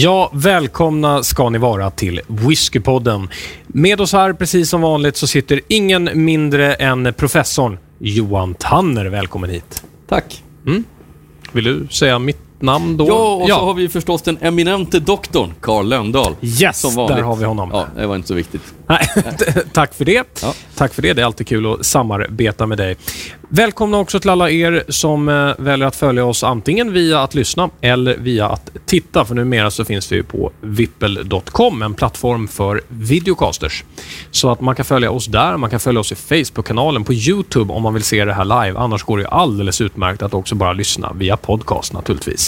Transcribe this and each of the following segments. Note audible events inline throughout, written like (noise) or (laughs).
Ja, välkomna ska ni vara till Whiskypodden. Med oss här, precis som vanligt, så sitter ingen mindre än professorn Johan Tanner. Välkommen hit. Tack. Vill du säga mitt namn då? Ja, och så har vi förstås den eminente doktorn, Carl Lönndahl. Yes, Som vanligt. där har vi honom. Ja, det var inte så viktigt. Nej, (laughs) Tack för det. Ja. Tack för det. Det är alltid kul att samarbeta med dig. Välkomna också till alla er som eh, väljer att följa oss antingen via att lyssna eller via att titta. För numera så finns vi ju på vippel.com, en plattform för videocasters. Så att man kan följa oss där. Man kan följa oss i Facebook-kanalen, på YouTube om man vill se det här live. Annars går det ju alldeles utmärkt att också bara lyssna via podcast naturligtvis.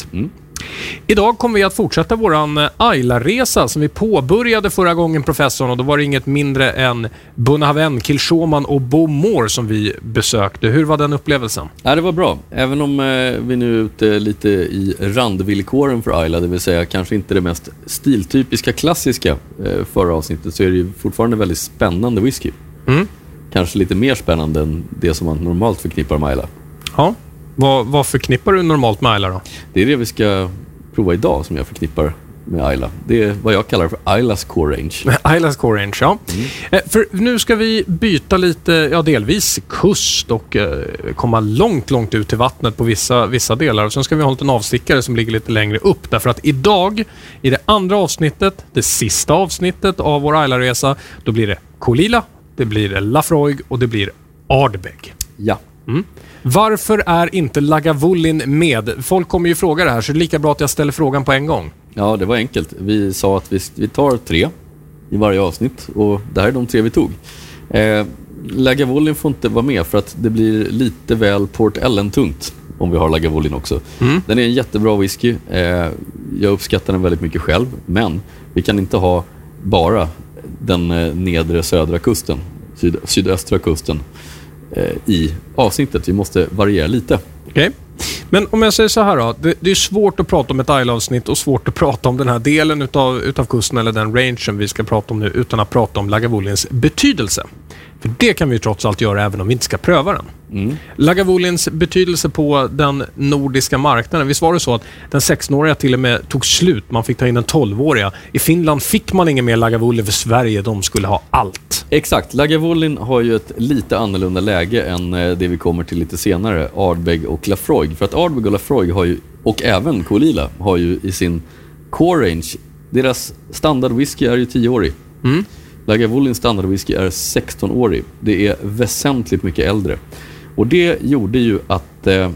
Idag kommer vi att fortsätta vår Ayla-resa som vi påbörjade förra gången, professorn. Och Då var det inget mindre än Bunnahaven, Kilshoman och Beaumont som vi besökte. Hur var den upplevelsen? Ja, det var bra. Även om eh, vi nu är ute lite i randvillkoren för Ayla, det vill säga kanske inte det mest stiltypiska klassiska eh, förra avsnittet, så är det ju fortfarande väldigt spännande whisky. Mm. Kanske lite mer spännande än det som man normalt förknippar med Ayla. Ja. Vad, vad förknippar du normalt med Ayla då? Det är det vi ska prova idag som jag förknippar med Ayla. Det är vad jag kallar för Aylas core range. (laughs) Aylas Core Range, ja. Eh, För nu ska vi byta lite, ja delvis kust och eh, komma långt, långt ut till vattnet på vissa, vissa delar. Och sen ska vi ha en liten avstickare som ligger lite längre upp. Därför att idag, i det andra avsnittet, det sista avsnittet av vår Ayla-resa, då blir det Kolila, det blir Lafroig och det blir Ardbeg. Ja. Varför är inte Lagavulin med? Folk kommer ju fråga det här, så det är lika bra att jag ställer frågan på en gång. Ja, det var enkelt. Vi sa att vi, vi tar tre i varje avsnitt och det här är de tre vi tog. Eh, Lagavulin får inte vara med för att det blir lite väl Port Ellen-tungt om vi har Lagavulin också. Den är en jättebra whisky. Eh, jag uppskattar den väldigt mycket själv, men vi kan inte ha bara den eh, nedre södra kusten, syd, sydöstra kusten Eh, i avsnittet. Vi måste variera lite. Okej. Men om jag säger så här då. Det, det är svårt att prata om ett Isle-avsnitt och svårt att prata om den här delen utav, utav kusten eller den rangen vi ska prata om nu utan att prata om Lagavulins betydelse. För det kan vi ju trots allt göra även om vi inte ska pröva den. Mm. Lagavulins betydelse på den nordiska marknaden. Visst var det så att den 16-åriga till och med tog slut. Man fick ta in den 12-åriga. I Finland fick man ingen mer Lagavulin för Sverige. De skulle ha allt. Exakt. Lagavulin har ju ett lite annorlunda läge än eh, det vi kommer till lite senare, Ardbeg och Lafroig. För att Ardbeg och Lafroig har ju, och även Kolila, har ju i sin core range, deras standardwhisky är ju 10-årig. Mm. Lagavulins standardwhisky är 16-årig. Det är väsentligt mycket äldre. Och det gjorde ju att eh,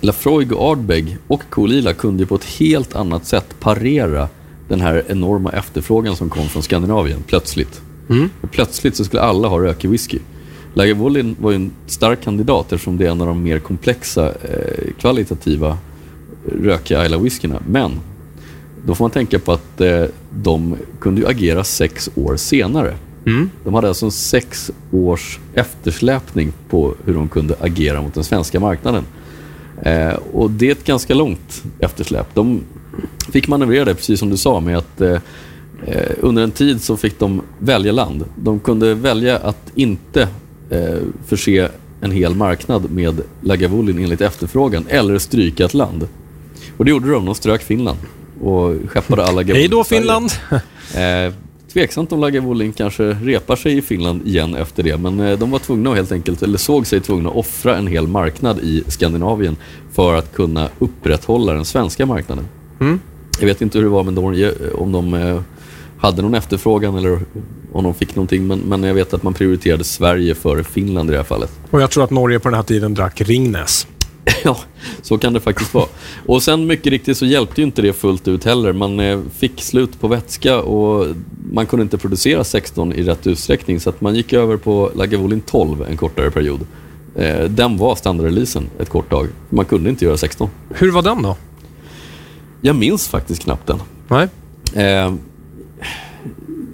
Lafroig och Ardbeg och Kolila kunde på ett helt annat sätt parera den här enorma efterfrågan som kom från Skandinavien plötsligt. Mm. Plötsligt så skulle alla ha rökig whisky. Lagavulin var ju en stark kandidat eftersom det är en av de mer komplexa eh, kvalitativa rökiga Isla whiskyna. Men då får man tänka på att eh, de kunde agera sex år senare. Mm. De hade alltså en sex års eftersläpning på hur de kunde agera mot den svenska marknaden. Eh, och det är ett ganska långt eftersläp. De fick manövrera det, precis som du sa, med att eh, eh, under en tid så fick de välja land. De kunde välja att inte eh, förse en hel marknad med Lagavulin enligt efterfrågan eller stryka ett land. Och det gjorde de. De strök Finland och skeppade alla Hej då. Finland! (laughs) Eh, tveksamt om Lagavulin kanske repar sig i Finland igen efter det, men eh, de var tvungna att helt enkelt, eller såg sig tvungna att offra en hel marknad i Skandinavien för att kunna upprätthålla den svenska marknaden. Mm. Jag vet inte hur det var med Norge, om de eh, hade någon efterfrågan eller om de fick någonting, men, men jag vet att man prioriterade Sverige före Finland i det här fallet. Och jag tror att Norge på den här tiden drack Ringnes. (laughs) Ja, så kan det faktiskt vara. Och sen mycket riktigt så hjälpte ju inte det fullt ut heller. Man eh, fick slut på vätska och man kunde inte producera 16 i rätt utsträckning så att man gick över på Lagavulin 12 en kortare period. Eh, Den var standardreleasen ett kort tag. Man kunde inte göra 16. Hur var den då? Jag minns faktiskt knappt den. Nej. Eh,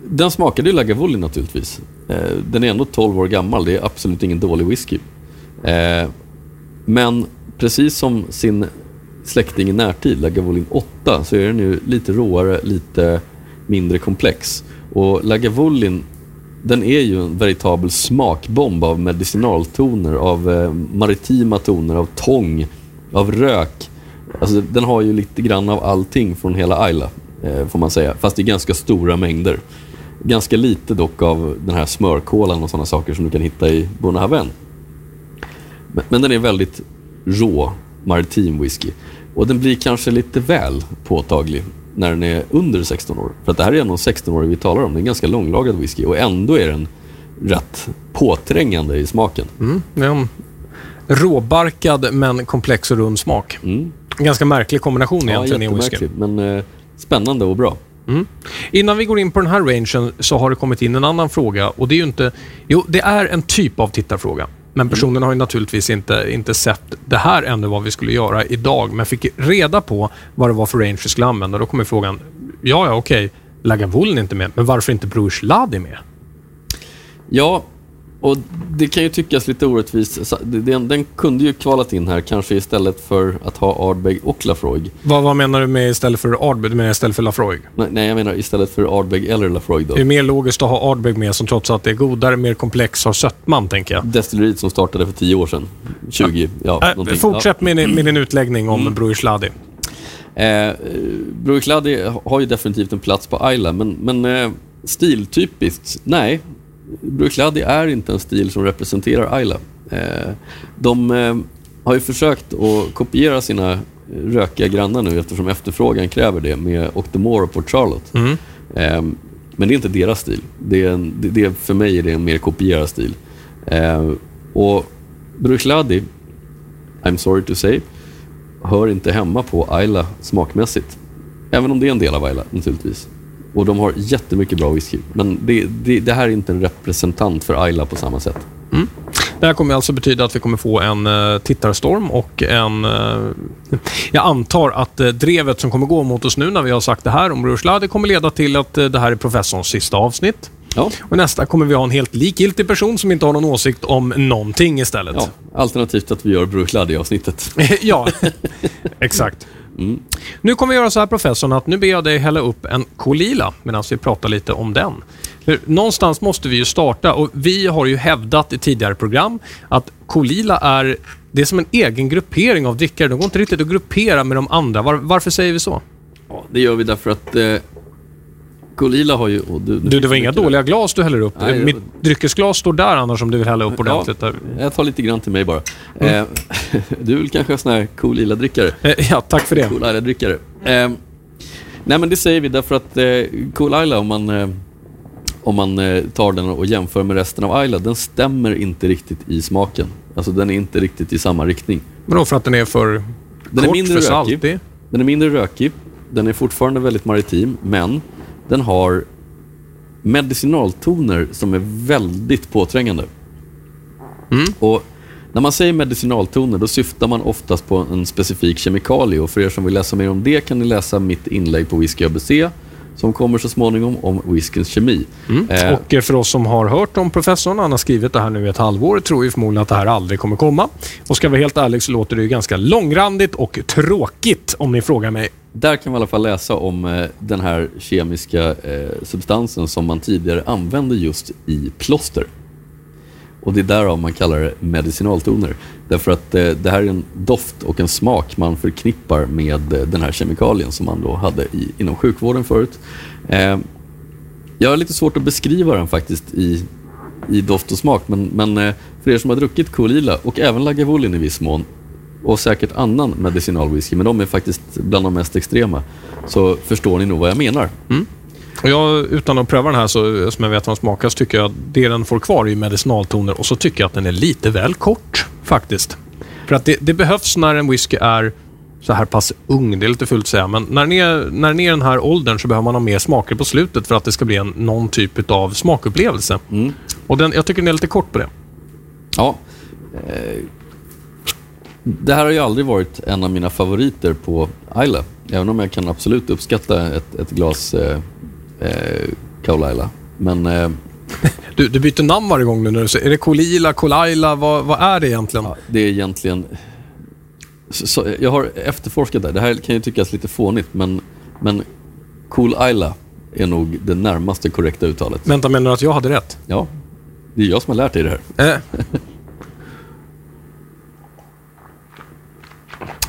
Den smakade ju Lagavulin naturligtvis. Den är ändå 12 år gammal. Det är absolut ingen dålig whisky. Men precis som sin släkting i närtid, Lagavulin 8, så är den ju lite råare, lite mindre komplex. Och Lagavulin, den är ju en veritabel smakbomb av medicinaltoner, av eh, maritima toner, av tång, av rök. Alltså, den har ju lite grann av allting från hela Ayla, eh, får man säga. Fast i ganska stora mängder. Ganska lite dock av den här smörkolan och sådana saker som du kan hitta i Bonhaven. Men, men den är väldigt rå maritim whisky. Och den blir kanske lite väl påtaglig när den är under 16 år. För att det här är ändå en 16-årig vi talar om. Det är en ganska långlagad whisky och ändå är den rätt påträngande i smaken. Mm, en råbarkad men komplex och rund smak. Mm. En ganska märklig kombination Ja, egentligen i whisky. jättemärkligt, men eh, spännande och bra. Mm. Innan vi går in på den här rangen så har det kommit in en annan fråga och det är ju inte... Jo, det är en typ av tittarfråga. Men personen har ju naturligtvis inte, inte sett det här ännu, vad vi skulle göra idag, men fick reda på vad det var för range vi skulle använda. Då kommer frågan, ja, ja, okej, Lagavulin är inte med, men varför inte Bruce Ladi med? Ja, och det kan ju tyckas lite orättvist. Den, den kunde ju kvalat in här, kanske istället för att ha Ardbeg och Lafroig. Vad, vad menar du med istället för Ardbeg, du menar istället för Lafroig? Nej, nej, jag menar istället för Ardbeg eller Lafroig då. Det är mer logiskt att ha Ardbeg med som trots att det är godare, mer komplex, har sötman, tänker jag. Destilleriet som startade för 10 år sedan. 20, ja, Äh, någonting. fortsätt med, din- med din (clears throat) utläggning om Mm. Bruce Ladi. Ja. Eh, Bruichladi har ju definitivt en plats på Ayla, men, men eh, stiltypiskt, nej. Bruichladi är inte en stil som representerar Ayla. Eh, de eh, har ju försökt att kopiera sina rökiga grannar nu eftersom efterfrågan kräver det med Octomore och Port Charlotte. Mm. Eh, men det är inte deras stil. Det är en, det, det, för mig är det en mer kopierad stil. Och Bruichladi, I'm sorry to say, hör inte hemma på Ayla smakmässigt. Även om det är en del av Ayla naturligtvis. Och de har jättemycket bra whisky. Men det, det, det här är inte en representant för Ayla på samma sätt. Det här kommer alltså betyda att vi kommer få en uh, tittarstorm och en... eh, jag antar att eh, drevet som kommer gå mot oss nu när vi har sagt det här om Bruce kommer leda till att det här är professorns sista avsnitt. Ja, Och nästa kommer vi ha en helt likgiltig person som inte har någon åsikt om någonting istället. ja. Alternativt att vi gör Bruichladi-avsnittet. (laughs) ja, exakt. Mm. Nu kommer vi göra så här professorn att nu ber jag dig hälla upp en Kolila medan vi pratar lite om den. För någonstans måste vi ju starta och vi har ju hävdat i tidigare program att Kolila är det är som en egen gruppering av drickare. De går inte riktigt att gruppera med de andra. Var, varför säger vi så? Ja, det gör vi därför att eh, Kolila har ju... och du, Du, det var inga dåliga glas du häller upp. Nej, det- Mitt dryckesglas står där annars om du vill hälla upp ordentligt. Där. Jag tar lite grann till mig bara. Mm. Eh, (laughs) du är väl kanske en sån här cool drickare Eh, Ja, tack för det. Cool Isla-drickare. Eh, nej men det säger vi därför att eh, Cool Isla, om man, eh, om man eh, tar den och jämför med resten av Isla, den stämmer inte riktigt i smaken. Alltså den är inte riktigt i samma riktning. Vadå för att den är för Den är kort, mindre för rökig. saltig? Den är mindre rökig, den är fortfarande väldigt maritim, men den har medicinaltoner som är väldigt påträngande. Mm. Och när man säger medicinaltoner då syftar man oftast på en specifik kemikalie och för er som vill läsa mer om det kan ni läsa mitt inlägg på Whisky ABC som kommer så småningom om whiskyns kemi. Eh, Och eh, för oss som har hört om professorn, han har skrivit det här nu i ett halvår, tror ju förmodligen att det här aldrig kommer komma. Och ska jag vara helt ärlig så låter det ju ganska långrandigt och tråkigt om ni frågar mig. Där kan vi i alla fall läsa om eh, den här kemiska eh, substansen som man tidigare använde just i plåster. Och det är därav man kallar det medicinaltoner. Därför att eh, det här är en doft och en smak man förknippar med eh, den här kemikalien som man då hade i, inom sjukvården förut. Eh, jag har lite svårt att beskriva den faktiskt i, i doft och smak, men, men eh, för er som har druckit Kolila och även Lagavulin i viss mån och säkert annan medicinalwhisky, men de är faktiskt bland de mest extrema, så förstår ni nog vad jag menar. Mm. Och jag, utan att pröva den här, så, som jag vet vad den smakar, så tycker jag att det den får kvar är medicinaltoner och så tycker jag att den är lite väl kort, faktiskt. För att det, det behövs när en whisky är så här pass ung, det är lite fult att säga, men när den, är, när den är den här åldern så behöver man ha mer smaker på slutet för att det ska bli en, någon typ av smakupplevelse. Mm. Och den, jag tycker den är lite kort på det. Ja. Eh, det här har ju aldrig varit en av mina favoriter på Isla. Även om jag kan absolut uppskatta ett, ett glas eh, Kaula Isla. Men eh, (laughs) Du, du byter namn varje gång nu. När du säger, är det Kolila, Kolaila? Vad, vad är det egentligen? ja, det är egentligen... så, så, jag har efterforskat det. Det här kan ju tyckas lite fånigt, men, men Cool Isla är nog det närmaste korrekta uttalet. Vänta, menar du att jag hade rätt? Ja, det är jag som har lärt dig det här. Eh, (laughs)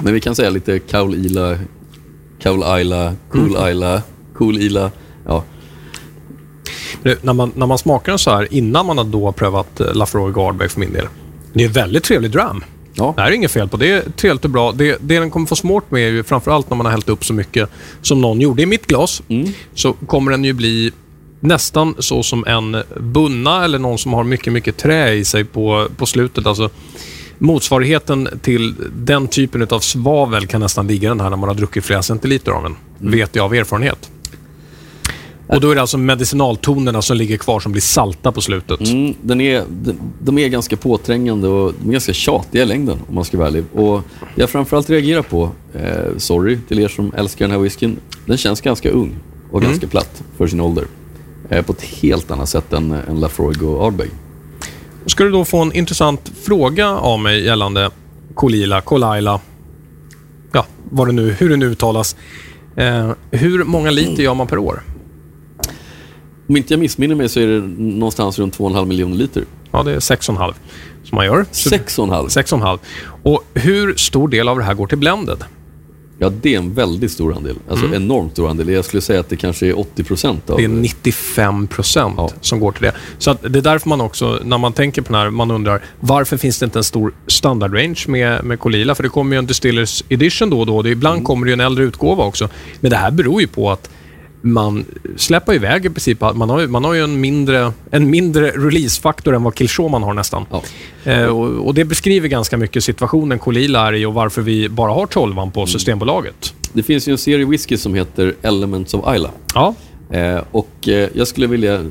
Men vi kan säga lite Kaul Ila, Kaul Isla, Ja, du, när, man, när man smakar den så här innan man har då prövat eh, Lafroy Gardberg för min del. Det är väldigt trevlig dram. ja. Det här är inget fel på. Det är trevligt och bra. Det, det den kommer få svårt med är ju framförallt när man har hällt upp så mycket som någon gjorde i mitt glas. Mm. Så kommer den ju bli nästan så som en bunna eller någon som har mycket, mycket trä i sig på, på slutet. Alltså, motsvarigheten till den typen av svavel kan nästan ligga i den här när man har druckit flera centiliter av den. Vet jag av erfarenhet. Och då är det alltså medicinaltonerna som ligger kvar som blir salta på slutet. Mm, den är, de, de är ganska påträngande och de är ganska tjatiga i längden om man ska vara ärlig. Och jag framförallt reagerar på, eh, sorry till er som älskar den här whiskyn, den känns ganska ung och ganska platt för sin ålder. Eh, på ett helt annat sätt än, än Lafroig och Ardbeg. Ska du då få en intressant fråga av mig gällande Kolila, Kolaila, ja, vad det nu, hur det nu uttalas. Eh, hur många liter gör man per år? Om inte jag missminner mig så är det någonstans runt 2,5 miljoner liter. Ja, det är 6,5 som man gör. Så- 6,5? 6,5. Och hur stor del av det här går till blended? Ja, det är en väldigt stor andel. Alltså enormt stor andel. Jag skulle säga att det kanske är 80 procent av... Det är 95 procent Ja. som går till det. Så det är därför man också, när man tänker på den här, man undrar varför finns det inte en stor standardrange med, med Kolila? För det kommer ju en Distillers Edition då och då. Det, ibland kommer det ju en äldre utgåva också. Men det här beror ju på att man släpper iväg i princip. Man har, ju- man har ju en mindre, en mindre releasefaktor än vad Kilshaw man har nästan. Ja. Eh, och, och det beskriver ganska mycket situationen Kolila är i och varför vi bara har 12 på Systembolaget. Det finns ju en serie whisky som heter Elements of Isla. Ja, Eh, och eh, jag skulle vilja, jag-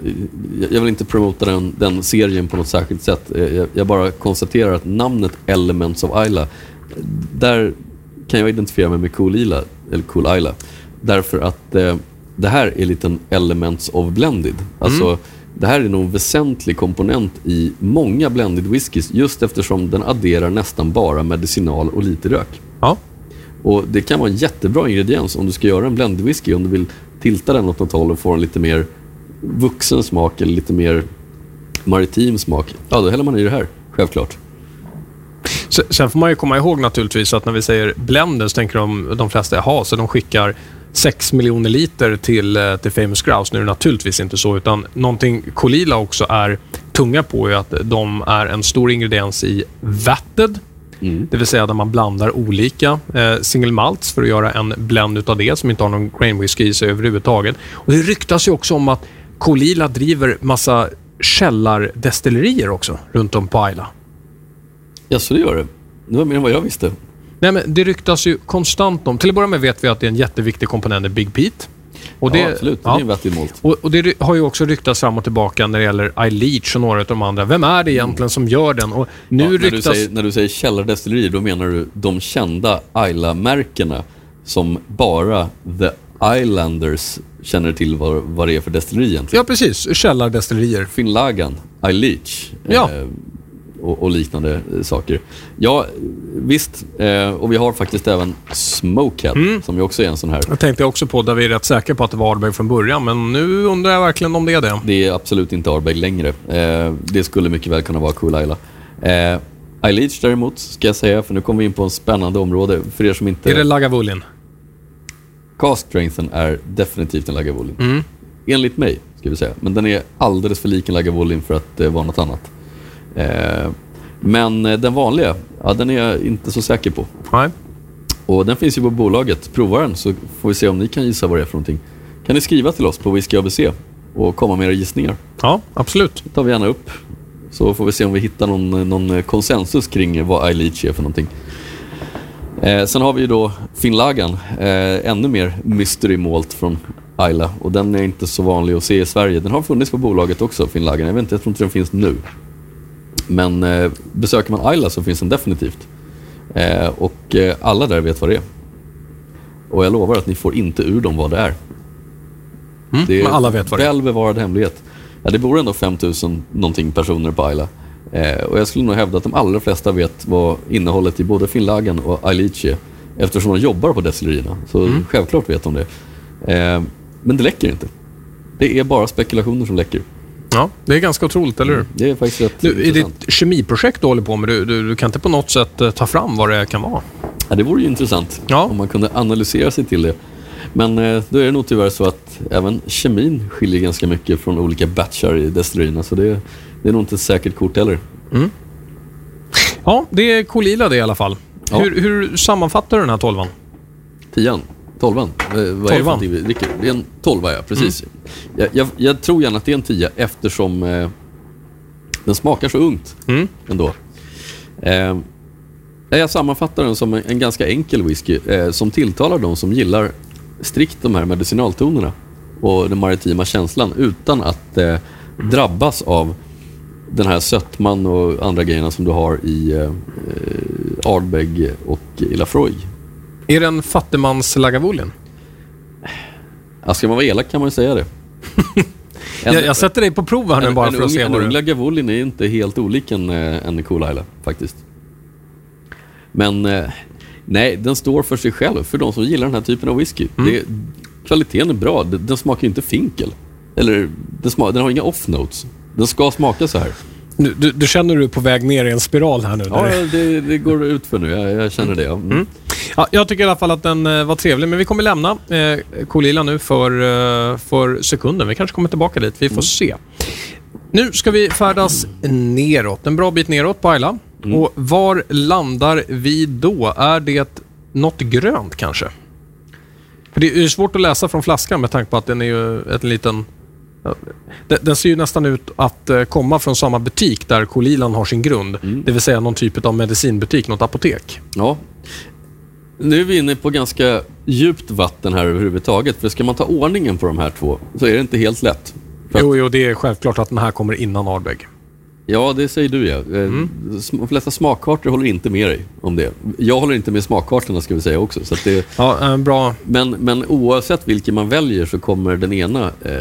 jag vill inte promota den, den serien på något särskilt sätt. Eh, jag, jag bara konstaterar att namnet Elements of Isla, där kan jag identifiera mig med Cool Isla, eller Cool Isla. Därför att eh, det här är liten Elements of Blended. Alltså, Det här är nog en väsentlig komponent i många blended whiskys just eftersom den adderar nästan bara medicinal och lite rök. ja. Och Det kan vara en jättebra ingrediens om du ska göra en blended whisky, om du vill tilta den åt något håll och få en lite mer vuxen smak eller lite mer maritim smak. Ja, då häller man i det här, självklart. Se- Sen får man ju komma ihåg naturligtvis att när vi säger blender så tänker de, de flesta, jaha, så de skickar 6 miljoner liter till, eh, till Famous Grouse. Nu är det naturligtvis inte så, utan någonting Kolila också är tunga på är att de är en stor ingrediens i vatted. Mm. Det vill säga där man blandar olika eh, single malts för att göra en blend utav det som inte har någon grain whisky i sig överhuvudtaget. Och det ryktas ju också om att Kolila driver massa källardestillerier också runt om på Isla. Ja, så det gör det. Det var mer än vad jag visste. Nej, men det ryktas ju konstant om... Till att börja med vet vi att det är en jätteviktig komponent i Big Pete. Och det, ja, absolut. Det är en vettig malt. Och, och det har ju också ryktats fram och tillbaka när det gäller iLeach och några av de andra. Vem är det egentligen som gör den? Och nu Ja, när, du ryktas... säger, när du säger källardestillerier, då menar du de kända Isla-märkena som bara The Islanders känner till vad, vad det är för destilleri egentligen. Ja, precis. Källardestillerier. Finlagan, iLeach Ja. eh, och, och liknande saker. Ja, visst. Eh, och vi har faktiskt även Smokehead, Mm. som ju också är en sån här. Jag tänkte också på där vi är rätt säkra på att det var Ardbeg från början, men nu undrar jag verkligen om det är det. Det är absolut inte Ardbeg längre. Eh, det skulle mycket väl kunna vara Cool Isla. Eh, iLeach däremot, ska jag säga, för nu kommer vi in på en spännande område. För er som inte... Är det Lagavulin? Cast strengthen är definitivt en Lagavulin. Mm. Enligt mig, ska vi säga. Men den är alldeles för lik en Lagavulin för att eh, vara något annat. Eh, men eh, den vanliga, ja, den är jag inte så säker på. Nej. Och den finns ju på bolaget. Prova den så får vi se om ni kan gissa vad det är för någonting. Kan ni skriva till oss på Whisky ABC och komma med era gissningar. Ja, absolut. Det tar vi gärna upp. Så får vi se om vi hittar någon, någon konsensus kring vad iLeach är för någonting. Eh, sen har vi ju då Finlagan, eh, ännu mer mystery malt från Isla. Och den är inte så vanlig att se i Sverige. Den har funnits på bolaget också, Finlagan. Jag vet inte, jag tror inte den finns nu. Men eh, besöker man Isla så finns den definitivt. Eh, och eh, alla där vet vad det är. Och jag lovar att ni får inte ur dem vad det är. Mm. Det är Men alla vet vad det är. väl bevarad hemlighet. Ja, det bor ändå 5000 någonting personer på Isla. Eh, och jag skulle nog hävda att de allra flesta vet vad innehållet i både Finlagan och Alice eftersom de jobbar på destillerierna. Så självklart vet de det. Eh, men det läcker inte. Det är bara spekulationer som läcker. Ja, det är ganska otroligt, eller hur? Det är faktiskt rätt Nu, är det ett kemiprojekt du håller på med? Du, du, du kan inte på något sätt eh, ta fram vad det kan vara? Ja, det vore ju intressant Ja. om man kunde analysera sig till det. Men eh, då är det nog tyvärr så att även kemin skiljer ganska mycket från olika batchar i destillerierna. Så det, det är nog inte ett säkert kort heller. Ja, det är Kolila det i alla fall. Ja. Hur, hur sammanfattar du den här tolvan? Tian, tolvan. Eh, vad är det Tolvan. vi dricker? Det är en tolva, ja. Precis. Jag, jag, jag tror gärna att det är en tia eftersom eh, den smakar så ungt Mm. ändå. Eh, jag sammanfattar den som en, en ganska enkel whisky eh, som tilltalar de som gillar strikt de här medicinaltonerna och den maritima känslan utan att eh, drabbas av den här sötman och andra grejerna som du har i eh, eh, Ardbeg och i Lafroig. Är det en fattigmans Lagavulin? Ja, ska man vara elak kan man ju säga det. En, (laughs) Jag, jag sätter dig på prov här nu en, bara en, för att ung, se en ung du... Lagavulin är inte helt olik en, eh, en Cool Isla faktiskt. Men eh, nej, den står för sig själv för de som gillar den här typen av whisky. Mm. Det, kvaliteten är bra. Den, den smakar inte finkel. Eller den, sma, den har inga off notes. Den ska smaka så här. Nu, du, du känner du är på väg ner i en spiral här nu? Ja, det, det går ut för nu. Jag, jag känner det. Ja. Mm. Ja, jag tycker i alla fall att den eh, var trevlig, men vi kommer lämna eh, Kolila nu för, eh, för sekunden. Vi kanske kommer tillbaka dit, vi får se. Nu ska vi färdas neråt, en bra bit neråt på Ayla. Och var landar vi då? Är det något grönt kanske? För det är svårt att läsa från flaskan med tanke på att den är ju en liten... Den, ser ju nästan ut att eh, komma från samma butik där Kolilan har sin grund. Det vill säga någon typ av medicinbutik, något apotek. Ja. Nu är vi inne på ganska djupt vatten här överhuvudtaget. För ska man ta ordningen på de här två så är det inte helt lätt. För Jo, jo, det är självklart att den här kommer innan Ardbeg. Ja, det säger du ja. Eh, Mm. De flesta smakkartor håller inte med dig om det. Jag håller inte med smakkartorna ska vi säga också. Så det, Ja, en bra... men, men oavsett vilken man väljer så kommer den ena eh,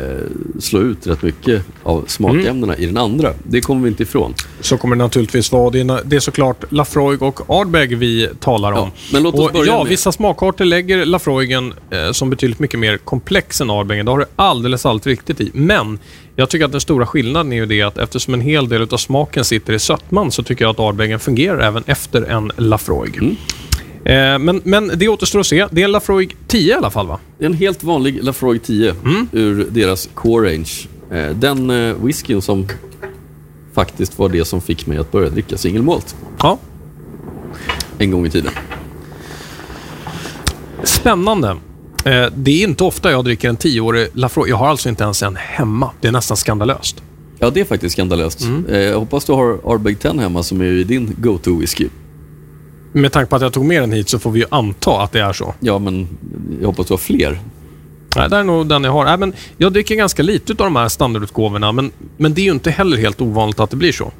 slå ut rätt mycket av smakämnena Mm. i den andra. Det kommer vi inte ifrån. Så kommer det naturligtvis vara. Det är, det är såklart Lafroig och Ardbeg vi talar om. Ja, men låt oss och börja ja, med- vissa smakkartor lägger Lafroigen eh, som betydligt mycket mer komplex än Ardbegen. Det har du alldeles, alldeles riktigt i. Men jag tycker att den stora skillnaden är ju det att eftersom en hel del av smaken sitter i sötman så tycker jag att Ardbegen fungerar även efter en Lafroig. Mm. Eh, men, men det återstår att se. Det är en Lafroig 10 i alla fall va? Det är en helt vanlig Lafroig 10 Mm. ur deras core range. Eh, den eh, whiskyn som faktiskt var det som fick mig att börja dricka single malt Ja. en gång i tiden. Spännande. Eh, det är inte ofta jag dricker en 10-årig Lafroig. Jag har alltså inte ens en hemma. Det är nästan skandalöst. Ja, det är faktiskt skandalöst. Mm. Eh, jag hoppas du har Ardbeg 10 hemma som är ju din go-to whisky. Med tanke på att jag tog med den hit så får vi ju anta att det är så. Ja, men jag hoppas du har fler. Nej, det är nog den jag har. Nej, men jag dricker ganska lite av de här standardutgåvorna, men, men det är ju inte heller helt ovanligt att det blir så.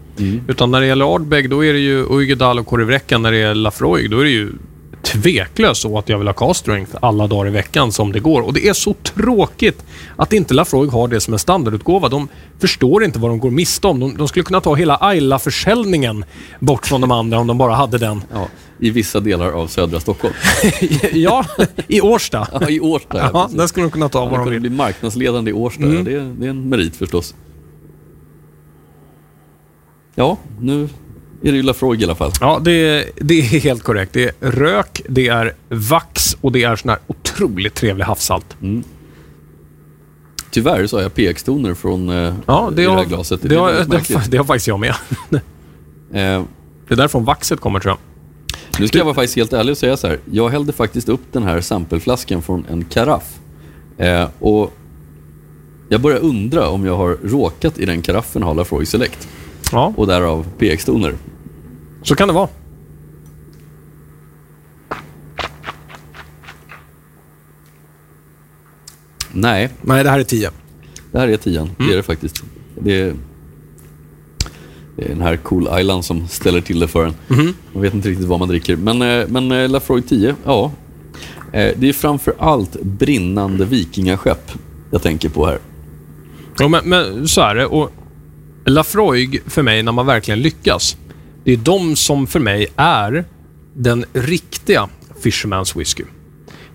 Utan när det gäller Ardbeg, då är det ju Uigedal och Korivräckan. När det är Lafroig, då är det ju tveklöst så att jag vill ha cast strength alla dagar i veckan som det går. Och det är så tråkigt att inte Lafroig har det som en standardutgåva. De förstår inte vad de går miste om. De, de skulle kunna ta hela Ayla-försäljningen bort från de andra om de bara hade den. Ja, I vissa delar av södra Stockholm. (laughs) (laughs) ja, i Årsta. Ja, I Årsta. Ja, precis. den skulle de kunna ta Man vad de vill. bli marknadsledande i Årsta. Mm. Ja, det, är, det är en merit förstås. Ja, nu är det ju Lafroig i alla fall. Ja, det, det är helt korrekt. Det är rök, det är vax och det är sån här otroligt trevlig havssalt. Tyvärr så har jag PX-toner från eh, Ja, det det har, här glaset. det, det, har, det har faktiskt jag med. (laughs) Eh, Det är därifrån vaxet kommer tror jag. nu ska jag vara faktiskt helt ärlig och säga så här. Jag hällde faktiskt upp den här sampleflaskan från en karaff. Eh, och jag börjar undra om jag har råkat i den karaffen ha Lafroig Select. Ja, Och därav PX-toner. så kan det vara. Nej, Nej, det här är 10. det här är tian. Det är Mm. det faktiskt. Det är, det är den här Cool Island som ställer till det för en. Mhm. Man vet inte riktigt vad man dricker. Men, eh, men eh, Lafroig 10, ja. Eh, Det är framför allt brinnande vikingaskepp jag tänker på här. Jo, men, men så är det. Och Lafroig för mig, när man verkligen lyckas, det är de som för mig är den riktiga Fisherman's Whisky.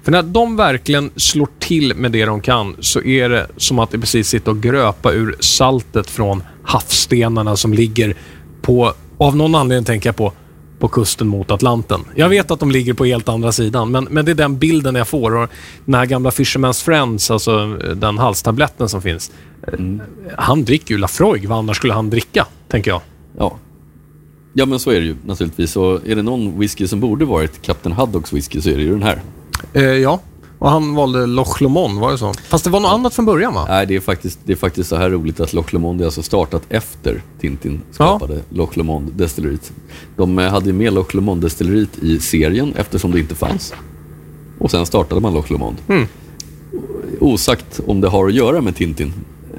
För när de verkligen slår till med det de kan så är det som att det precis sitter och gröpa ur saltet från havsstenarna som ligger på, av någon anledning tänker jag på, på kusten mot Atlanten. Jag vet att de ligger på helt andra sidan, men, men det är den bilden jag får. Och den här gamla Fisherman's Friends, alltså den halstabletten som finns. Han dricker ju Lafroig. Vad annars skulle han dricka, tänker jag. Ja. Ja, men så är det ju naturligtvis. Och är det någon whisky som borde varit Captain Haddocks whisky så är det ju den här. Eh, ja, och han valde Loch Lomond, var det så? Fast det var något annat från början, va? Nej, det är faktiskt, det är faktiskt så här roligt att Loch Lomond är alltså startat efter Tintin skapade Loch Lomond destilleriet. De eh, hade med Loch Lomond destilleriet i serien eftersom det inte fanns. Och sen startade man Loch Lomond. Mm. Osagt om det har att göra med Tintin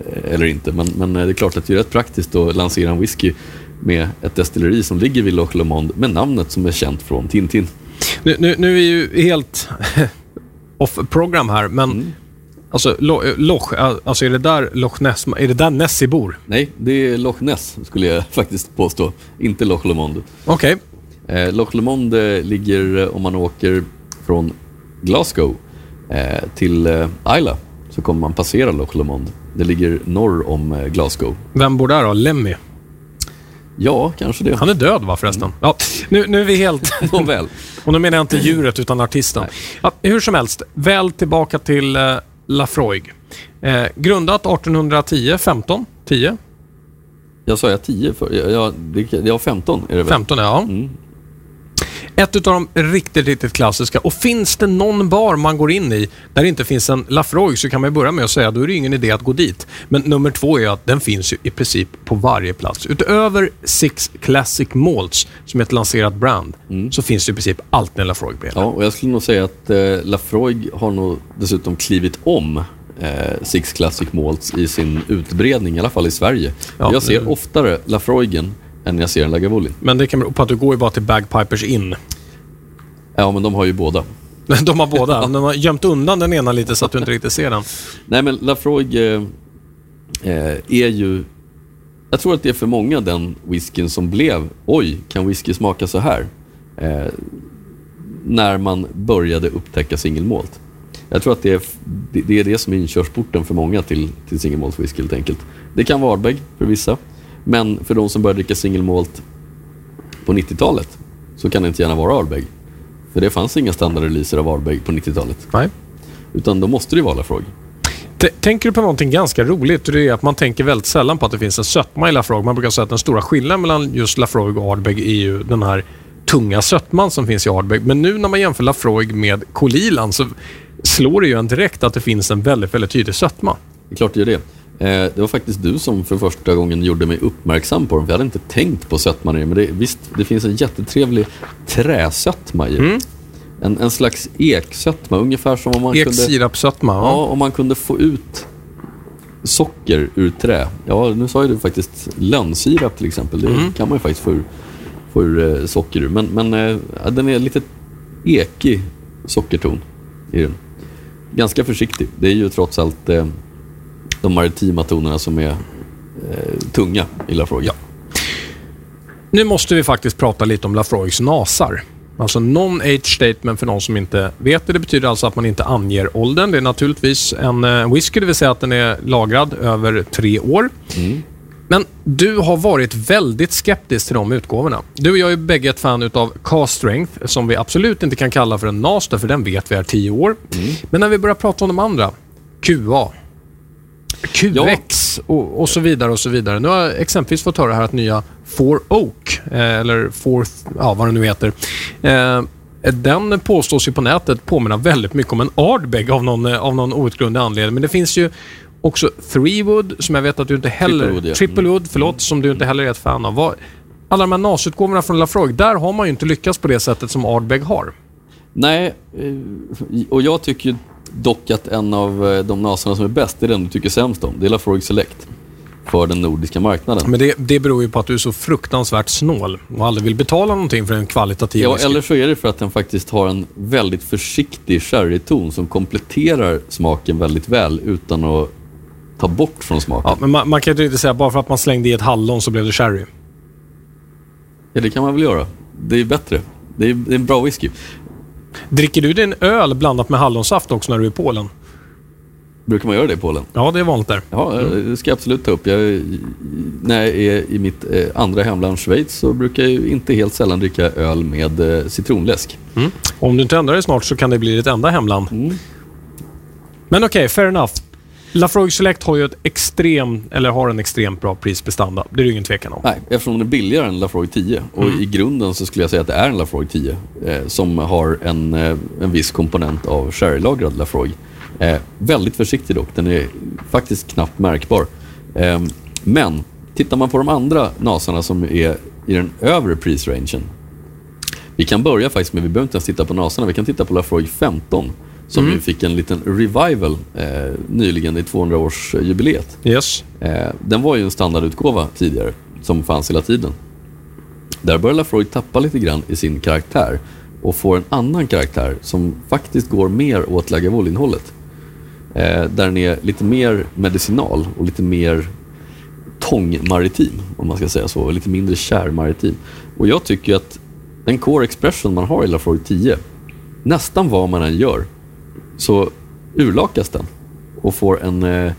eh, eller inte, men, men eh, det är klart att det är rätt praktiskt att lansera en whisky med ett destilleri som ligger vid Loch Lomond med namnet som är känt från Tintin. Nu, nu, nu är ju helt (laughs) off-program här, men Mm. alltså, Lo- eh, Loch, eh, alltså är det där Loch Ness, är det där Nessie bor? Nej, det är Loch Ness skulle jag (laughs) faktiskt påstå, inte Loch Lomond. Okej. Eh, Loch Lomond eh, ligger, om man åker från Glasgow eh, till eh, Isla, så kommer man passera Loch Lomond. Det ligger norr om Glasgow. Vem bor där då? Lemmy? Ja, kanske det. Han är död va förresten? Ja, nu, nu är vi helt... (laughs) Nåväl. Och nu menar jag inte djuret utan artisten. Ja, hur som helst, väl tillbaka till eh, Lafroig. Eh, grundat 1810, 15, 10, Jag sa jag 10 för? Jag, jag, det, jag 15 är det väl? 15 ja. Mm. Ett utav de riktigt, riktigt klassiska. Och finns det någon bar man går in i där det inte finns en Lafroig så kan man ju börja med att säga då är det ingen idé att gå dit. Men nummer två är att den finns ju i princip på varje plats. Utöver Six Classic Malts, som är ett lanserat brand, så finns det i princip alltid en Lafroig bredvid. Ja, och jag skulle nog säga att eh, Lafroig har nog dessutom klivit om eh, Six Classic Malts i sin utbredning, i alla fall i Sverige. Ja, jag ser oftare Lafroigen än jag ser en Lagavulin. Men det kan bero på att du går ju bara till Bagpipers in. Ja, men de har ju båda. (laughs) De har båda. De har gömt undan den ena lite så att du inte riktigt ser den. Nej, men Lafroig eh, eh, är ju... Jag tror att det är för många den whiskyn som blev, oj, kan whisky smaka så här? Eh, när man började upptäcka singelmalt. Jag tror att det är, det är det som är inkörsporten för många till, till singelmalt whisky helt enkelt. Det kan vara Ardbeg för vissa, men för de som började dricka singelmalt på 90-talet så kan det inte gärna vara Ardbeg. För det fanns inga standardreleaser av Ardbeg på 90-talet. Nej. Utan då måste det vara Lafroig. Tänker du på någonting ganska roligt? Det är att man tänker väldigt sällan på att det finns en sötma i Lafroig. Man brukar säga att den stora skillnaden mellan just Lafroig och Ardbeg är ju den här tunga sötman som finns i Ardbeg. Men nu när man jämför Lafroig med Kolilan så slår det ju en direkt att det finns en väldigt, väldigt tydlig sötma. Det är klart det gör det. Eh, det var faktiskt du som för första gången gjorde mig uppmärksam på dem. För jag hade inte tänkt på sötman i det. Men det, visst, det finns en jättetrevlig träsötma i Mm. en, en slags eksötma. Ungefär som om man, kunde, Eksirapssötma. ja, Ja. om man kunde få ut socker ur trä. Ja, nu sa ju du faktiskt lönnsirap till exempel. Det Mm. kan man ju faktiskt få ur, få ur eh, socker ur. Men, men eh, ja, den är lite ekig sockerton i den. Ganska försiktig. Det är ju trots allt de maritima tonerna som är eh, tunga i Lafroig. Ja. Nu måste vi faktiskt prata lite om Lafroigs nasar. Alltså non-age statement för någon som inte vet det. Det betyder alltså att man inte anger åldern. Det är naturligtvis en eh, whisky, det vill säga att den är lagrad över tre år. Mm. Men du har varit väldigt skeptisk till de utgåvorna. Du och jag är bägge ett fan utav Cast Strength, som vi absolut inte kan kalla för en NAS, för den vet vi är 10 år. Men när vi börjar prata om de andra, QA, QX och, och så vidare och så vidare. Nu har jag exempelvis fått höra här att nya Four Oak, eh, eller Fourth, ja vad det nu heter. Eh, den påstås ju på nätet påminna väldigt mycket om en Ardbeg av någon, eh, av någon outgrundlig anledning. Men det finns ju också Threewood, som jag vet att du inte heller... Triplewood, ja. Triplewood, förlåt, som du inte heller är ett fan av. Vad, alla de här NAS-utgåvorna från Lafroig, där har man ju inte lyckats på det sättet som Ardbeg har. Nej, eh, och jag tycker ju dock att en av eh, de nasorna som är bäst är den du tycker sämst om. Det är Lafroig Select. För den nordiska marknaden. Men det, det beror ju på att du är så fruktansvärt snål och aldrig vill betala någonting för en kvalitativ Ja, eller så är det för att den faktiskt har en väldigt försiktig sherryton som kompletterar smaken väldigt väl utan att ta bort från smaken. Ja, men man, man kan ju inte säga bara för att man slängde i ett hallon så blev det sherry. Ja, det kan man väl göra. Det är bättre. Det är, det är en bra whisky. Dricker du din öl blandat med hallonsaft också när du är i Polen? Brukar man göra det i Polen? Ja, det är vanligt där. Ja, det ska jag absolut ta upp. Jag, när jag är i mitt eh, andra hemland Schweiz så brukar jag ju inte helt sällan dricka öl med eh, citronläsk. Mm. Om du inte ändrar dig snart så kan det bli ditt enda hemland. Mm. Men okej, fair enough. Lafroig Select har ju ett extrem, eller har en extremt bra prisprestanda. Det är det ingen tvekan om. Nej, eftersom den är billigare än Lafroig 10. Och Mm. i grunden så skulle jag säga att det är en Lafroig 10 eh, som har en, eh, en viss komponent av sherrylagrad Lafroig. Eh, väldigt försiktig dock, den är faktiskt knappt märkbar. Eh, men tittar man på de andra nasarna som är i den övre prisrangen. Vi kan börja faktiskt med, vi behöver inte ens titta på nasarna, vi kan titta på Lafroig 15 som Mm. ju fick en liten revival eh, nyligen i 200-årsjubileet. Yes. Eh, den var ju en standardutgåva tidigare, som fanns hela tiden. Där börjar Lafroig tappa lite grann i sin karaktär och får en annan karaktär som faktiskt går mer åt Lagavulin-hållet. Eh, där den är lite mer medicinal och lite mer tångmaritim, om man ska säga så. och Lite mindre kärmaritim. Och jag tycker att den core expression man har i Lafroig 10, nästan vad man än gör, så urlakas den och får en, eh,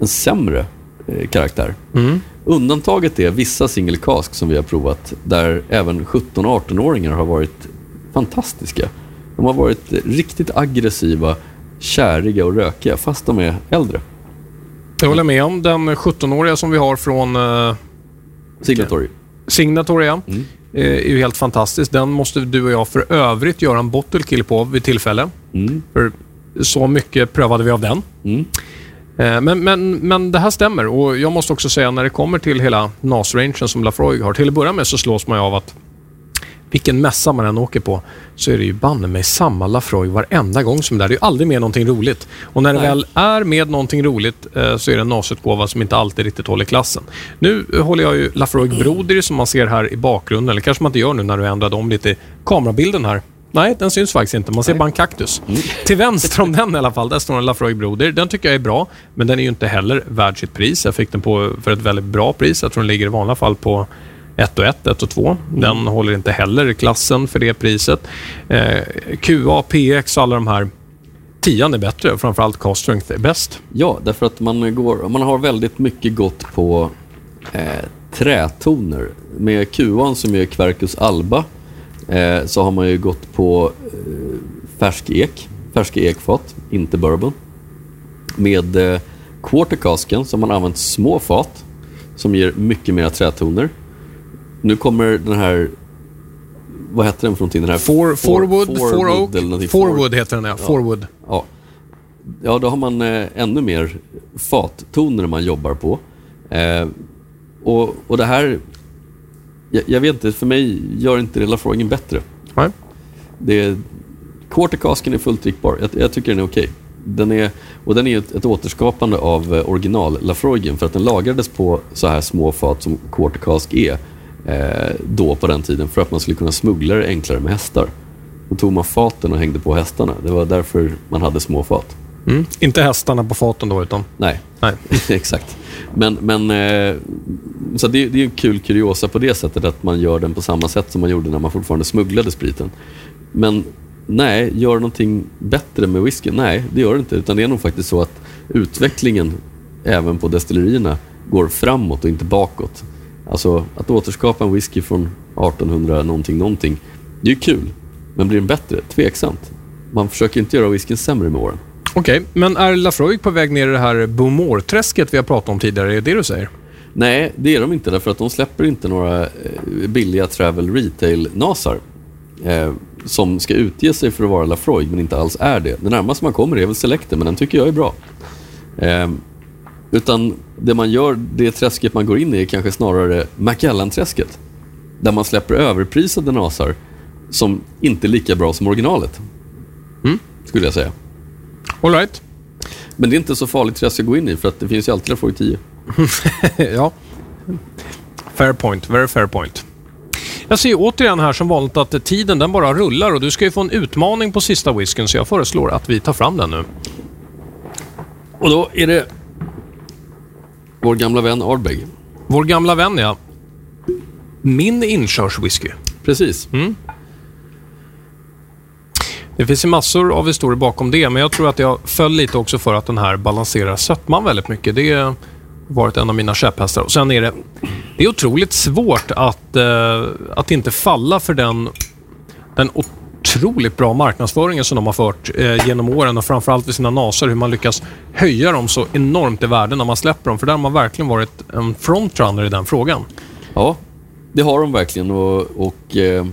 en sämre eh, karaktär. Mm. Undantaget är vissa single cask som vi har provat där även 17 och 18-åringar har varit fantastiska. De har varit eh, riktigt aggressiva, käriga och rökiga fast de är äldre. Jag håller med om den 17-åriga som vi har från uh, Signatory. Signatoria. Mm. eh, är ju helt fantastisk. Den måste du och jag för övrigt göra en bottle kill på vid tillfälle. Mm. För så mycket prövade vi av den. Mm. Eh, Men, men, men det här stämmer och jag måste också säga när det kommer till hela NAS-rangen som Lafroig har. Till att börja med så slås man ju av att vilken mässa man än åker på så är det ju banne mig samma Lafroig varenda gång som det är. Det är ju aldrig med någonting roligt. Och när det Nej. väl är med någonting roligt eh, så är det en NAS-utgåva som inte alltid riktigt håller klassen. Nu eh, håller jag ju Lafroig Broder som man ser här i bakgrunden. Eller kanske man inte gör nu när du ändrade om lite kamerabilden här. Nej, den syns faktiskt inte. Man ser bara en kaktus. Till vänster om den i alla fall, där står en Lafroig Broder. Den tycker jag är bra, men den är ju inte heller värd sitt pris. Jag fick den på för ett väldigt bra pris. Jag tror den ligger i vanliga fall på 1 och 1, 1 och 2. Den håller inte heller klassen för det priset. Eh, QA, PX och alla de här. Tian är bättre framförallt Cost Strength är bäst. Ja, därför att man, går, man har väldigt mycket gått på eh, trätoner. Med QAn som är Quercus alba eh, så har man ju gått på eh, färsk ek, färska ekfat, inte bourbon. Med eh, quartercasken som man använt små fat som ger mycket mer trätoner. Nu kommer den här, vad heter den för någonting? Den här Four, forwood, four oak. eller någonting. Forwood heter den ja. Forwood. Ja. ja, då har man eh, ännu mer fattoner man jobbar på. Eh, och, och det här, jag, jag vet inte, för mig gör inte det Lafroigen bättre. Nej. Det är, quartercasken är fullt drickbar. Jag, jag tycker den är okej. Den är, och den är ett, ett återskapande av eh, original Lafroigen för att den lagrades på så här små fat som quartercask är eh, då på den tiden för att man skulle kunna smuggla det enklare med hästar. Då tog man faten och hängde på hästarna. Det var därför man hade små fat. Mm. Inte hästarna på faten då, utan... Nej, Nej. (laughs) exakt. Men, men eh, så det, är en kul kuriosa på det sättet att man gör den på samma sätt som man gjorde när man fortfarande smugglade spriten. Men nej, gör någonting bättre med whisky? Nej, det gör det inte. Utan det är nog faktiskt så att utvecklingen även på destillerierna går framåt och inte bakåt. Alltså att återskapa en whisky från 1800 någonting någonting, det är ju kul. Men blir den bättre? Tveksamt. Man försöker inte göra whiskyn sämre med åren. Okej, men är Lafroig på väg ner i det här Bowmore-träsket vi har pratat om tidigare? Är det det du säger? Nej, det är de inte därför att de släpper inte några eh, billiga travel retail-nasar eh, som ska utge sig för att vara Lafroig men inte alls är det. Det närmaste man kommer är väl Selecter men den tycker jag är bra. Eh, utan det man gör, det träsket man går in i är kanske snarare Macallan-träsket. Där man släpper överprisade nasar som inte är lika bra som originalet. Mm. Skulle jag säga. All right. Men det är inte så farligt träsk att gå in i för att det finns ju alltid Lafroig (laughs) 10. ja. Fair point. Very fair point. Jag ser återigen här som vanligt att tiden den bara rullar och du ska ju få en utmaning på sista whiskyn så jag föreslår att vi tar fram den nu. Och då är det Vår gamla vän Ardbeg. Vår gamla vän, ja. Min inkörswhisky. Precis. Mm. Det finns ju massor av historier bakom det, men jag tror att jag föll lite också för att den här balanserar sötman väldigt mycket. Det har varit en av mina käpphästar. Och sen är det, det är otroligt svårt att, eh, att inte falla för den, den otroligt bra marknadsföringen som de har fört eh, genom åren och framförallt vid sina nasor, hur man lyckas höja dem så enormt i värde när man släpper dem. För där har man verkligen varit en frontrunner i den frågan. Ja, det har de verkligen och, och eh,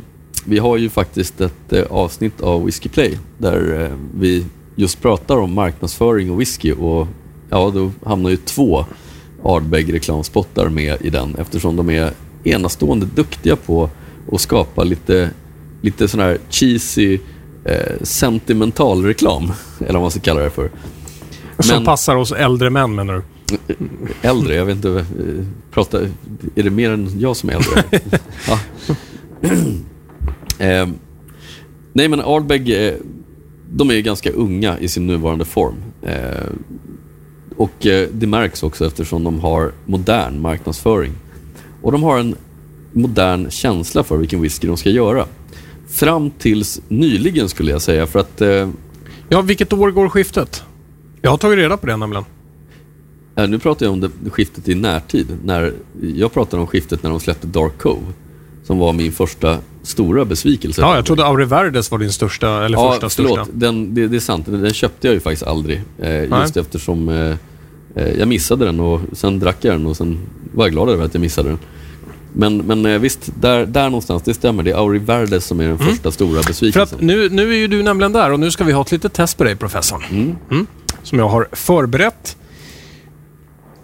vi har ju faktiskt ett eh, avsnitt av Whiskey Play där eh, vi just pratar om marknadsföring och whisky och ja, då hamnar ju två Ardbeg reklamspottar med i den eftersom de är enastående duktiga på att skapa lite, lite sån här cheesy eh, sentimental reklam, (laughs) eller vad man ska kalla det för. Som Men- passar oss äldre män menar du? Äldre, jag vet inte, eh, prata, är det mer än jag som är äldre? (laughs) ja. Eh, nej men Ardbeg, eh, de är ju ganska unga i sin nuvarande form. Eh, och det märks också eftersom de har modern marknadsföring. Och de har en modern känsla för vilken whisky de ska göra. Fram tills nyligen skulle jag säga, för att eh, Ja, vilket år går skiftet? Jag har tagit reda på det nämligen. Nu pratar jag om det skiftet i närtid. När, jag pratar om skiftet när de släppte Dark Cove. Som var min första stora besvikelse. Ja, jag trodde Aure Verdes var din största, eller ja, första förlåt. största. Den, det, det är sant. Den, den köpte jag ju faktiskt aldrig. Eh, just eftersom eh, eh, jag missade den och sen drack jag den och sen var jag glad över att jag missade den. Men, men eh, visst, där, där någonstans, det stämmer. Det är Auri Verdes som är den första stora Mm. För besvikelsen. att nu, nu är ju du nämligen där och nu ska vi ha ett litet test på dig, professorn. Mm. Som jag har förberett.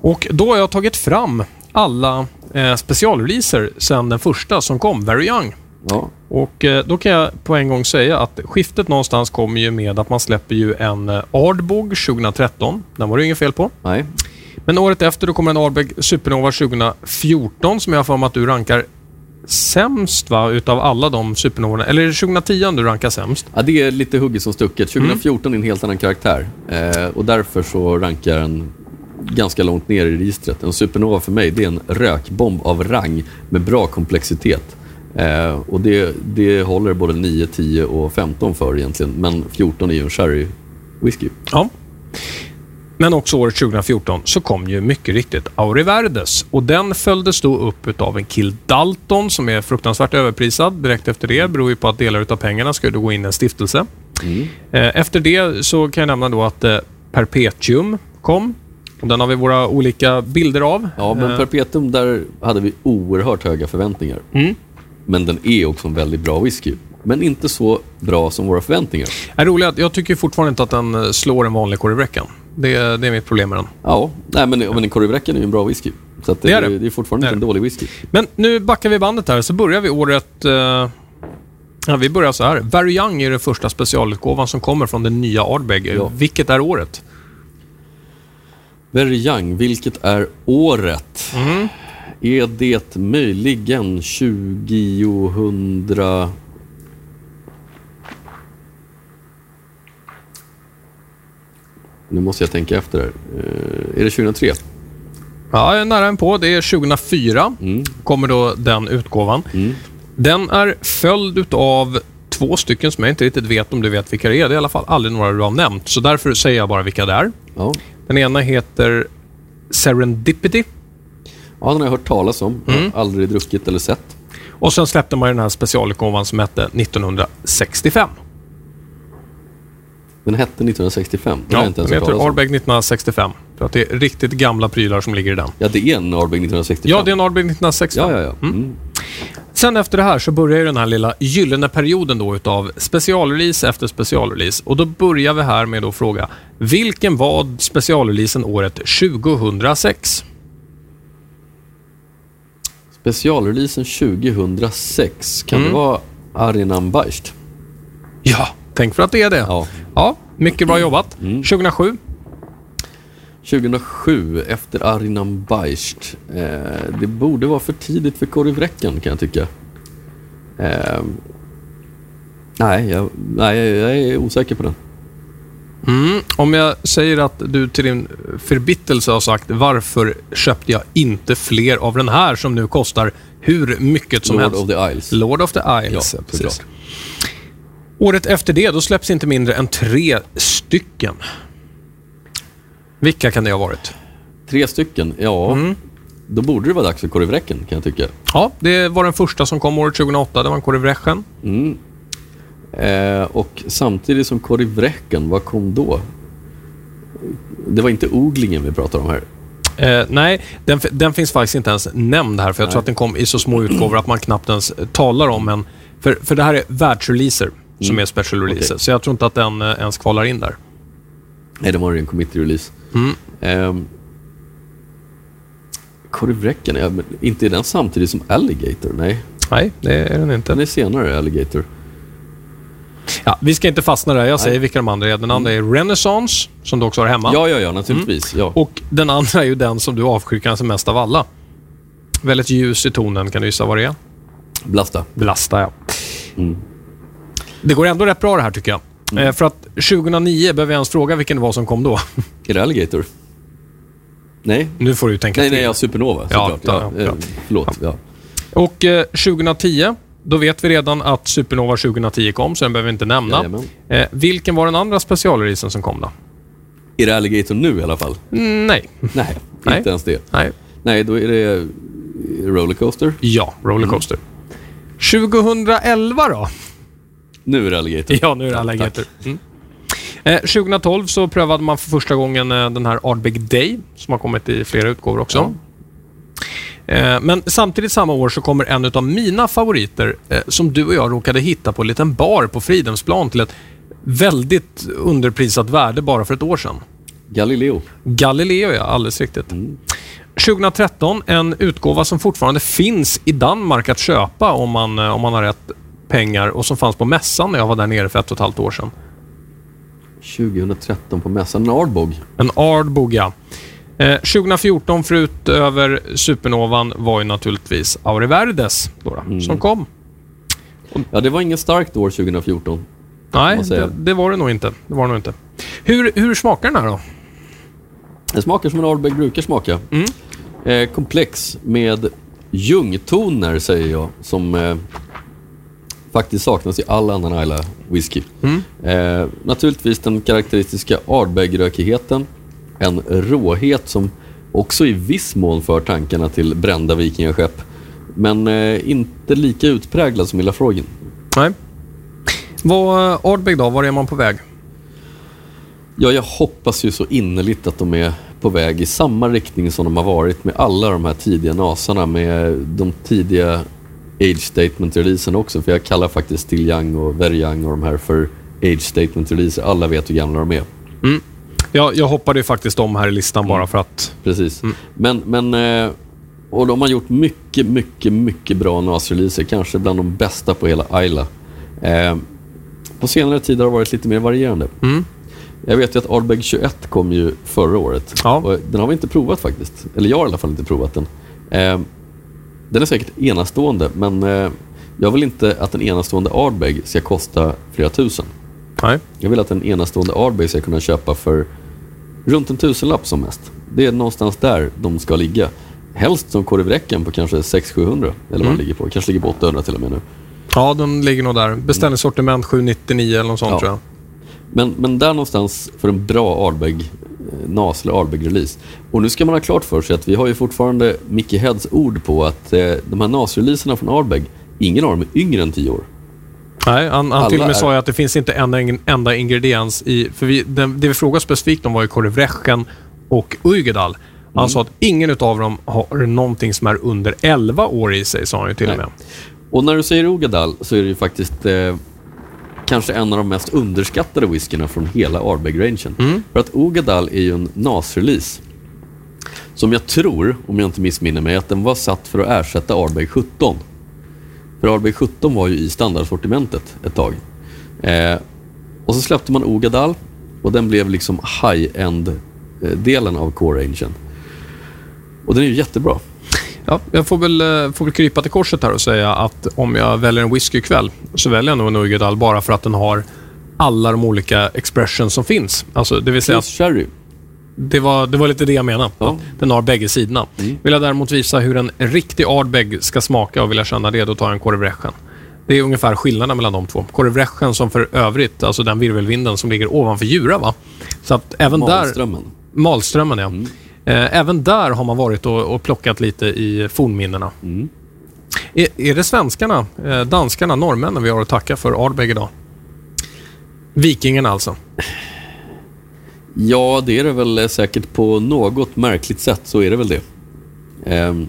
Och då har jag tagit fram alla eh, specialreleaser sedan den första som kom, Very Young. Ja, Och eh, då kan jag på en gång säga att skiftet någonstans kommer ju med att man släpper ju en eh, Ardbog 2013. Den var det inget fel på. nej. Men året efter då kommer en Ardbeg Supernova 2014 som jag har för mig att du rankar sämst va, utav alla de supernovorna. Eller är det 2010 du rankar sämst? Ja, det är lite hugget som stucket. 2014 är en helt annan karaktär. Eh, och därför så rankar den ganska långt ner i registret. En supernova för mig, det är en rökbomb av rang med bra komplexitet. Eh, och det, det håller både 9, 10 och 15 för egentligen. Men 14 är ju en sherry whisky. Ja. Men också året 2014 så kom ju mycket riktigt Auri Verdes och den följdes då upp utav en Kill Dalton som är fruktansvärt överprisad. Direkt efter det beror ju på att delar utav pengarna ska då gå in i en stiftelse. Mm. Eh, Efter det så kan jag nämna då att eh, Perpetuum kom. Den har vi våra olika bilder av. Ja, men Eh, Perpetuum, där hade vi oerhört höga förväntningar. Mm. Men den är också en väldigt bra whisky. Men inte så bra som våra förväntningar. är roligt att jag tycker fortfarande inte att den eh, slår en vanlig korvräckan. Det, det är mitt problem med den. Ja, nej, men, men en korvräcken är ju en bra whisky. Så det, Det är det. det är fortfarande Det är inte en dålig whisky. Men nu backar vi bandet här, så börjar vi året... Eh, ja, vi börjar så här. Very Young är den första specialutgåvan som kommer från den nya Ardbeg. Ja. Vilket är året? Very Young, vilket är året? Mm. Är det möjligen 2000... Nu måste jag tänka efter här. Eh, är det 2003? Ja, jag är nära en på. Det är 2004. Mm. Kommer då den utgåvan. Mm. Den är följd av två stycken som jag inte riktigt vet om du vet vilka det är. Det är i alla fall aldrig några du har nämnt. Så därför säger jag bara vilka det är. Ja. Den ena heter Serendipity. Ja, den har jag hört talas om. Mm. aldrig druckit eller sett. Och sen släppte man den här specialutgåvan som hette 1965. Den hette 1965. Den Ja, den heter. Ardbeg 1965. För att det är riktigt gamla prylar som ligger i den. Ja, det är en Ardbeg 1965. Ja, det är en Ardbeg 1965. Ja, ja, ja. Mm. Sen efter det här så börjar ju den här lilla gyllene perioden då utav specialrelease efter specialrelease. Och då börjar vi här med att fråga, vilken var specialreleasen året 2006? Specialreleasen 2006. Kan Mm. det vara Arinan Bajst? Ja, tänk för att det är det. Ja. Ja, mycket bra jobbat. Mm. 2007. 2007, efter Arinan Bajst. Eh, det borde vara för tidigt för Korivräcken kan jag tycka. Eh, nej, jag, nej, jag är osäker på den. Mm. Om jag säger att du till din förbittelse har sagt varför köpte jag inte fler av den här som nu kostar hur mycket som Lord helst? of the Isles. Lord of the Isles. Ja, precis. Året efter det, då släpps inte mindre än tre stycken. Vilka kan det ha varit? Tre stycken, ja. Mm. Då borde det vara dags för korvräcken kan jag tycka. Ja, det var den första som kom året 2008. Det var en Korivrechen. Mm. Eh, och samtidigt som korvräcken, vad kom då? Det var inte odlingen vi pratar om här. Eh, nej, den, den finns faktiskt inte ens nämnd här, för jag tror att den kom i så små utgåvor att man knappt ens talar om den. För, för det här är världsreleaser som är special releaser, Okej. så jag tror inte att den eh, ens kvalar in där. Nej, det var en committee release. Mm. Eh, korvräcken, ja, men inte är den samtidigt som Alligator? Nej, Nej, det är den inte. den är senare Alligator. Ja, vi ska inte fastna där. Jag säger vilka de andra är. Den andra är Renaissance, som du också har hemma. Ja, ja, ja, naturligtvis. Ja. Och den andra är ju den som du avskyr kanske mest av alla. Väldigt ljus i tonen. Kan du gissa vad det är? Blasta. Blasta, ja. Mm. Det går ändå rätt bra det här tycker jag. Eh, för att 2009 behöver jag ens fråga vilken det var som kom då. (laughs) Är det Alligator? Nej, nu får du ju tänka nej, till. nej, ja, Supernova såklart. ja, Ja, ja. eh, förlåt. Ja. Och eh, 2010, då vet vi redan att Supernova 2010 kom, så den behöver vi inte nämna. Eh, vilken var den andra specialreleasen som kom då? Är det Alligator nu i alla fall? Mm, nej. Nej, (laughs) Nej. inte ens det. nej. Nej, då är det Rollercoaster. Ja, Rollercoaster. 2011 då? Nu är det Alligator. Ja, nu är det Alligator. Mm. Eh, 2012 så prövade man för första gången eh, den här Ardbeg Day, som har kommit i flera utgåvor också. Eh, men samtidigt samma år så kommer en av mina favoriter, eh, som du och jag råkade hitta på en liten bar på Fridhemsplan till ett väldigt underprisat värde bara för ett år sedan. Galileo. Galileo, ja. Alldeles riktigt. 2013, en utgåva som fortfarande finns i Danmark att köpa om man, eh, om man har rätt pengar och som fanns på mässan när jag var där nere för ett och ett halvt år sedan. 2013 på mässan. En Ardbog. En Ardbog, ja. Eh, 2014, förutöver Supernovan, var ju naturligtvis Auriverdes då, då, Mm. som kom. Ja, det var inget starkt år 2014. Nej, det, det var det nog inte. Det var det nog inte. Hur, hur smakar den här då? Den smakar som en Ardbeg brukar smaka. Mm. Eh, komplex med ljungtoner, säger jag, som eh, faktiskt saknas i all annan Isla whisky. Mm. Eh, naturligtvis den karaktäristiska Ardbeg-rökigheten. En råhet som också i viss mån för tankarna till brända vikingaskepp. Men eh, inte lika utpräglad som i Lafrogen. Nej. Vad, Ardbeg då? Var är man på väg? Ja, jag hoppas ju så innerligt att de är på väg i samma riktning som de har varit med alla de här tidiga nasarna med de tidiga age statement-releasen också. För jag kallar faktiskt Still Young och Very Young och de här för age statement-releaser. Alla vet hur gamla de är. Jag, jag hoppade ju faktiskt om här i listan bara för att... Precis. Men, men eh, och de har gjort mycket, mycket, mycket bra NAS-releaser. Kanske bland de bästa på hela Isla. Eh, på senare tid har det varit lite mer varierande. Mm. Jag vet ju att Ardbeg 21 kom ju förra året. Ja. Den har vi inte provat faktiskt. Eller jag har i alla fall inte provat den. Eh, den är säkert enastående, men eh, jag vill inte att en enastående Ardbeg ska kosta flera tusen. Nej. Jag vill att en enastående Ardbeg ska kunna köpa för runt en tusenlapp som mest. Det är någonstans där de ska ligga. Helst som korvräcken på kanske 600-700 eller vad Mm. ligger på. Kanske ligger på 800 till och med nu. Ja, den ligger nog där. Beställningssortiment 799 eller något sånt Ja. tror jag. Men, men där någonstans för en bra Ardbeg, eh, NAS eller Ardbeg-release. Och nu ska man ha klart för sig att vi har ju fortfarande Mickey Heads ord på att eh, de här NAS-releaserna från Ardbeg, ingen av dem är yngre än 10 år. Nej, han, han till och med är- sa att det finns inte en enda, ingrediens i... För vi, den, det vi frågade specifikt om var ju korvrechen och Uigedal. Han Mm. sa att ingen utav dem har någonting som är under 11 år i sig, sa han ju till och med. Och när du säger Ogadal så är det ju faktiskt eh, kanske en av de mest underskattade whiskyna från hela Ardbeg-rangen. Mm. För att Ogadal är ju en NAS-release. Som jag tror, om jag inte missminner mig, att den var satt för att ersätta Ardbeg 17. För Ardbeg 17 var ju i standardsortimentet ett tag. Eh, och så släppte man Ogadal och den blev liksom high-end-delen av core-rangen. Och den är ju jättebra. Ja, jag får väl, eh, får väl krypa till korset här och säga att om jag väljer en whisky ikväll så väljer jag nog en Uigedal bara för att den har alla de olika expressions som finns. Alltså, det vill säga, Plus sherry. Det var, det var lite det jag menade. Ja. Den har bägge sidorna. Mm. Vill jag däremot visa hur en riktig Ardbeg ska smaka och vill jag känna det, då tar jag en Korvrechen. Det är ungefär skillnaden mellan de två. Korvrechen som för övrigt, alltså den virvelvinden som ligger ovanför Djura. Va? Så att även där... Malströmmen. Malströmmen, ja. Mm. Eh, även där har man varit och, och plockat lite i fornminnena. Mm. Är, är det svenskarna, eh, danskarna, norrmännen vi har att tacka för Ardbeg idag? Vikingarna alltså. Ja, det är det väl säkert på något märkligt sätt så är det väl det. Ehm,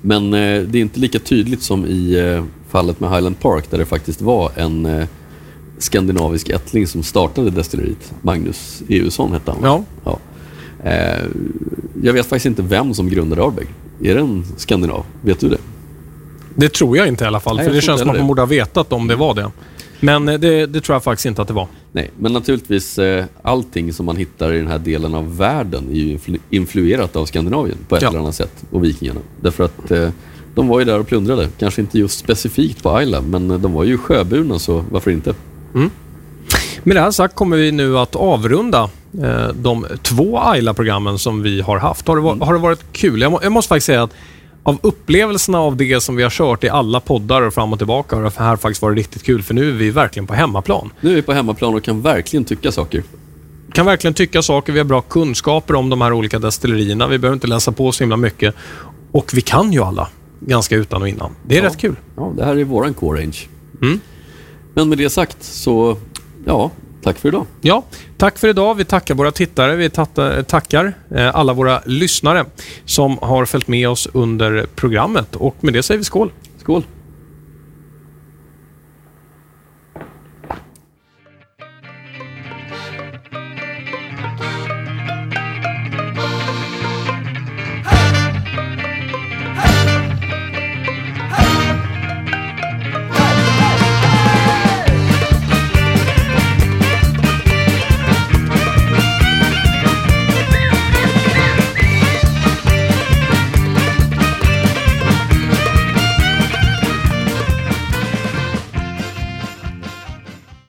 Men eh, det är inte lika tydligt som i eh, fallet med Highland Park där det faktiskt var en eh, skandinavisk ättling som startade destilleriet. Magnus Eusson hette han. Ja. Ja. Eh, Jag vet faktiskt inte vem som grundade Ardbeg. Är det en skandinav? Vet du det? Det tror jag inte i alla fall. Nej, för det känns som att man borde ha vetat om det var det. Men eh, det, det tror jag faktiskt inte att det var. Nej, men naturligtvis eh, allting som man hittar i den här delen av världen är ju influ- influerat av Skandinavien på ett Ja. eller annat sätt och vikingarna. Därför att eh, de var ju där och plundrade. Kanske inte just specifikt på Ayla, men de var ju sjöburna så varför inte? Med det här sagt kommer vi nu att avrunda de två Ayla-programmen som vi har haft. Har det, va- har det varit kul? Jag, må, jag måste faktiskt säga att av upplevelserna av det som vi har kört i alla poddar och fram och tillbaka har det här faktiskt varit riktigt kul för nu är vi verkligen på hemmaplan. Nu är vi på hemmaplan och kan verkligen tycka saker. Kan verkligen tycka saker, vi har bra kunskaper om de här olika destillerierna. Vi behöver inte läsa på så himla mycket. Och vi kan ju alla ganska utan och innan. Det är Ja. rätt kul. Ja, det här är våran core range. Mm. Men med det sagt så, ja, tack för idag. Ja, tack för idag. Vi tackar våra tittare. Vi tatta- tackar eh, alla våra lyssnare som har följt med oss under programmet. Och med det säger vi skål. Skål!